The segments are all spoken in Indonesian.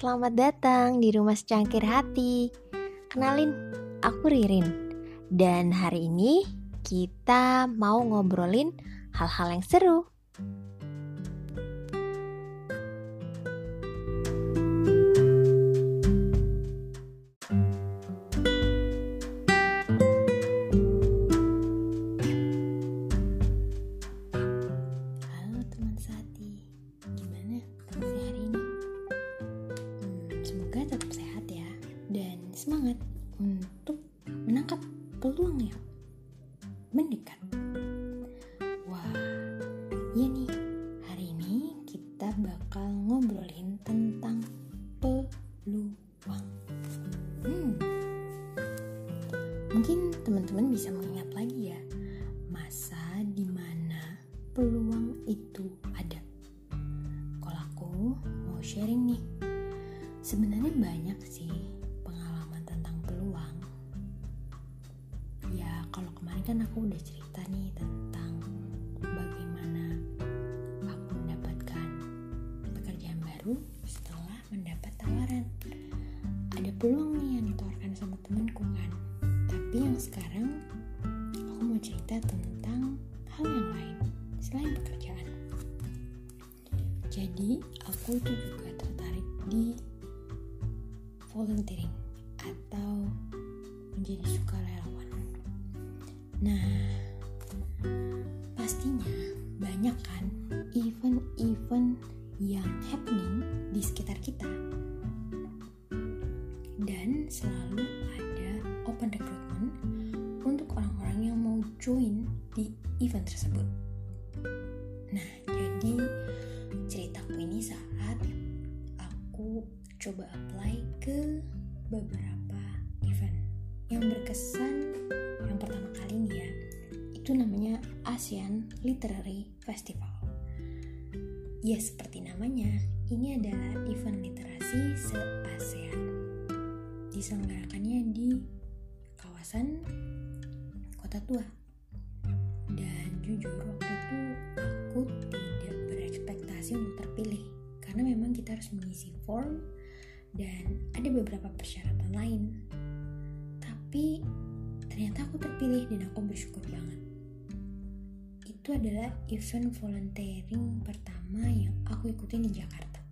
selamat datang di Rumah Secangkir Hati. Kenalin, aku Ririn. Dan hari ini kita mau ngobrolin hal-hal yang seru. Semoga tetap sehat ya dan semangat untuk menangkap peluang yang mendekat. Wah, iya nih, hari ini kita bakal ngobrolin tentang peluang. Hmm, mungkin teman-teman bisa mengingat kan aku udah cerita nih tentang bagaimana aku mendapatkan pekerjaan baru setelah mendapat tawaran. Ada peluang nih yang ditawarkan sama temanku kan. Tapi yang sekarang aku mau cerita tentang hal yang lain selain pekerjaan. Jadi aku itu juga tertarik di volunteering atau menjadi sukarelawan. Nah, pastinya banyak kan event-event yang happening di sekitar kita. Dan selalu ada open recruitment untuk orang-orang yang mau join di event tersebut. Nah, jadi ceritaku ini saat aku coba apply ke beberapa event yang berkesan yang itu namanya ASEAN Literary Festival. Ya seperti namanya ini adalah event literasi se-ASEAN. Diselenggarakannya di kawasan kota tua. Dan jujur waktu itu aku tidak berekspektasi untuk terpilih. Karena memang kita harus mengisi form dan ada beberapa persyaratan lain. Tapi ternyata aku terpilih dan aku bersyukur banget itu adalah event volunteering pertama yang aku ikutin di Jakarta.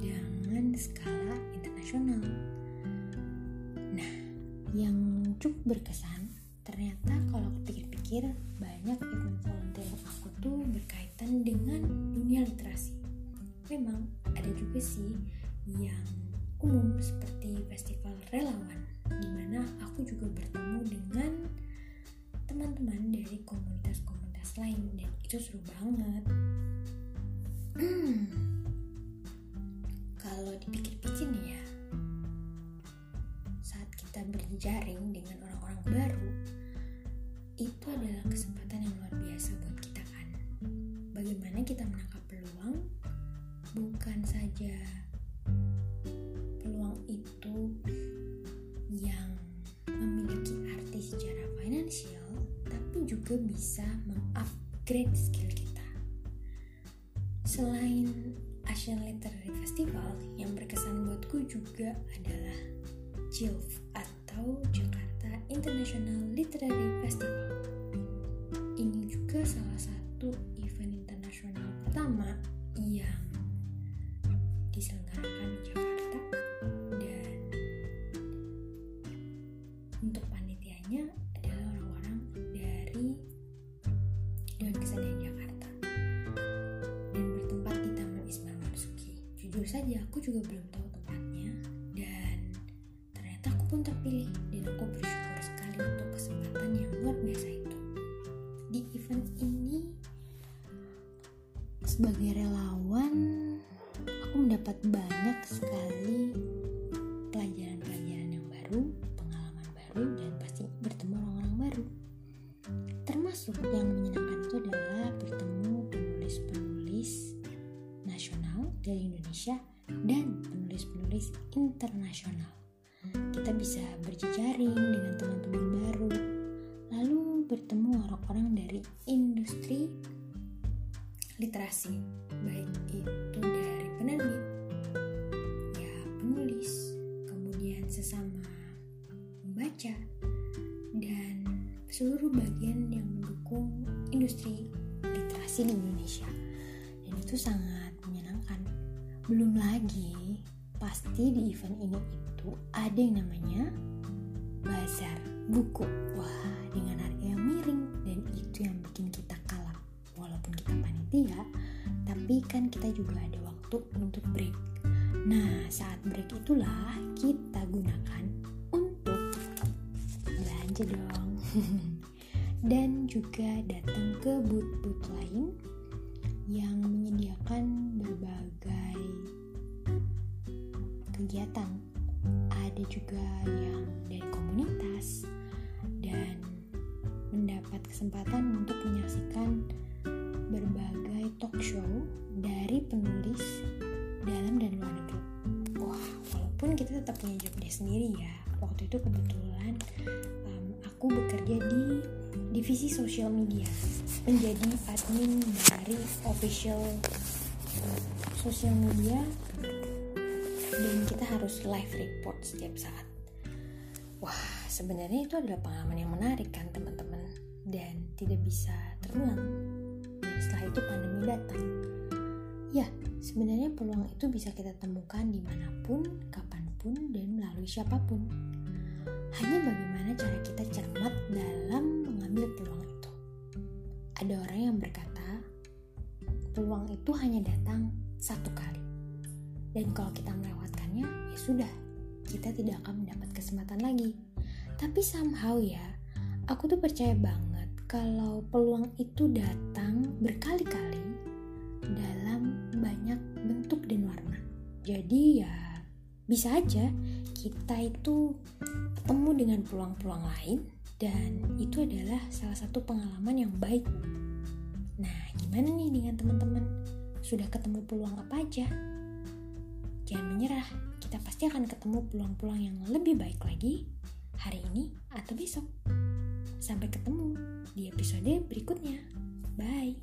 Dengan skala internasional. Nah yang cukup berkesan ternyata kalau aku pikir-pikir banyak event volunteering aku tuh berkaitan dengan dunia literasi. Memang ada juga sih yang umum seperti festival relawan di mana aku juga bertemu dengan teman-teman dari komunitas-komunitas lain dan itu seru banget. Kalau dipikir-pikir nih ya saat kita berjaring dengan orang-orang baru itu adalah kesempatan yang luar biasa buat kita kan. Bagaimana kita menangkap peluang bukan saja peluang itu yang juga bisa mengupgrade skill kita. Selain Asian Literary Festival yang berkesan buatku juga adalah JILF atau Jakarta International Literary Festival. Ini juga salah satu event internasional pertama yang diselenggarakan di Jakarta Saja aku juga belum tahu tempatnya. Dan ternyata aku pun terpilih. Dan aku bersyukur sekali untuk kesempatan yang luar biasa itu. Di event ini sebagai relawan aku mendapat banyak sekali pelajaran-pelajaran yang baru, berjejaring dengan teman-teman baru, lalu bertemu orang-orang dari industri literasi, baik itu dari penerbit, ya penulis, kemudian sesama pembaca, dan seluruh bagian yang mendukung industri literasi di Indonesia. Dan itu sangat menyenangkan. Belum lagi pasti di event ini itu ada yang namanya bazar buku. Wah dengan harga yang miring dan itu yang bikin kita kalah. Walaupun kita panitia tapi kan kita juga ada waktu untuk break. Nah saat break itulah kita gunakan untuk belanja dong. Dan juga datang ke booth-booth lain yang menyediakan berbagai kegiatan. Ada juga yang dari komunitas dan mendapat kesempatan untuk menyaksikan berbagai talk show dari penulis dalam dan luar negeri. Wah, walaupun kita tetap punya job sendiri ya. Waktu itu kebetulan um, aku bekerja di divisi sosial media menjadi admin dari official sosial media dan kita harus live report setiap saat. Wah sebenarnya itu adalah pengalaman yang menarik kan teman-teman. Dan tidak bisa terulang. Dan setelah itu pandemi datang. Ya sebenarnya peluang itu bisa kita temukan di mana pun kapan pun dan melalui siapa pun. Hanya bagaimana cara kita cermat dalam mengambil peluang itu. Ada orang yang berkata, peluang itu hanya datang satu kali. Dan kalau kita melewatkannya, ya sudah, kita tidak akan mendapat kesempatan lagi. Tapi somehow ya, aku tuh percaya banget kalau peluang itu datang berkali-kali dalam banyak bentuk dan warna. Jadi ya bisa aja kita itu ketemu dengan peluang-peluang lain dan itu adalah salah satu pengalaman yang baik. Nah, gimana nih dengan teman-teman? Sudah ketemu peluang apa aja? Jangan menyerah, kita pasti akan ketemu peluang-peluang yang lebih baik lagi hari ini atau besok. Sampai ketemu di episode berikutnya. Bye.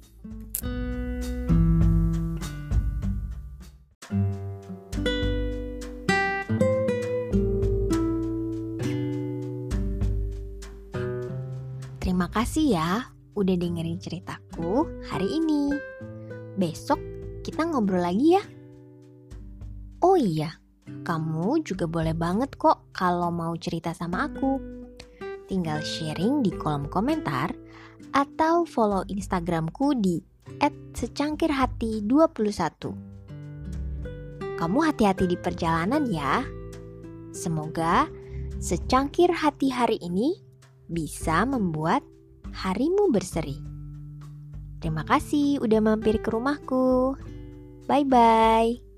Terima kasih ya udah dengerin ceritaku hari ini. Besok kita ngobrol lagi ya. Iya, kamu juga boleh banget kok kalau mau cerita sama aku. Tinggal sharing di kolom komentar atau follow Instagramku di @secangkirhati21. Kamu hati-hati di perjalanan ya. Semoga secangkir hati hari ini bisa membuat harimu berseri. Terima kasih udah mampir ke rumahku. Bye bye.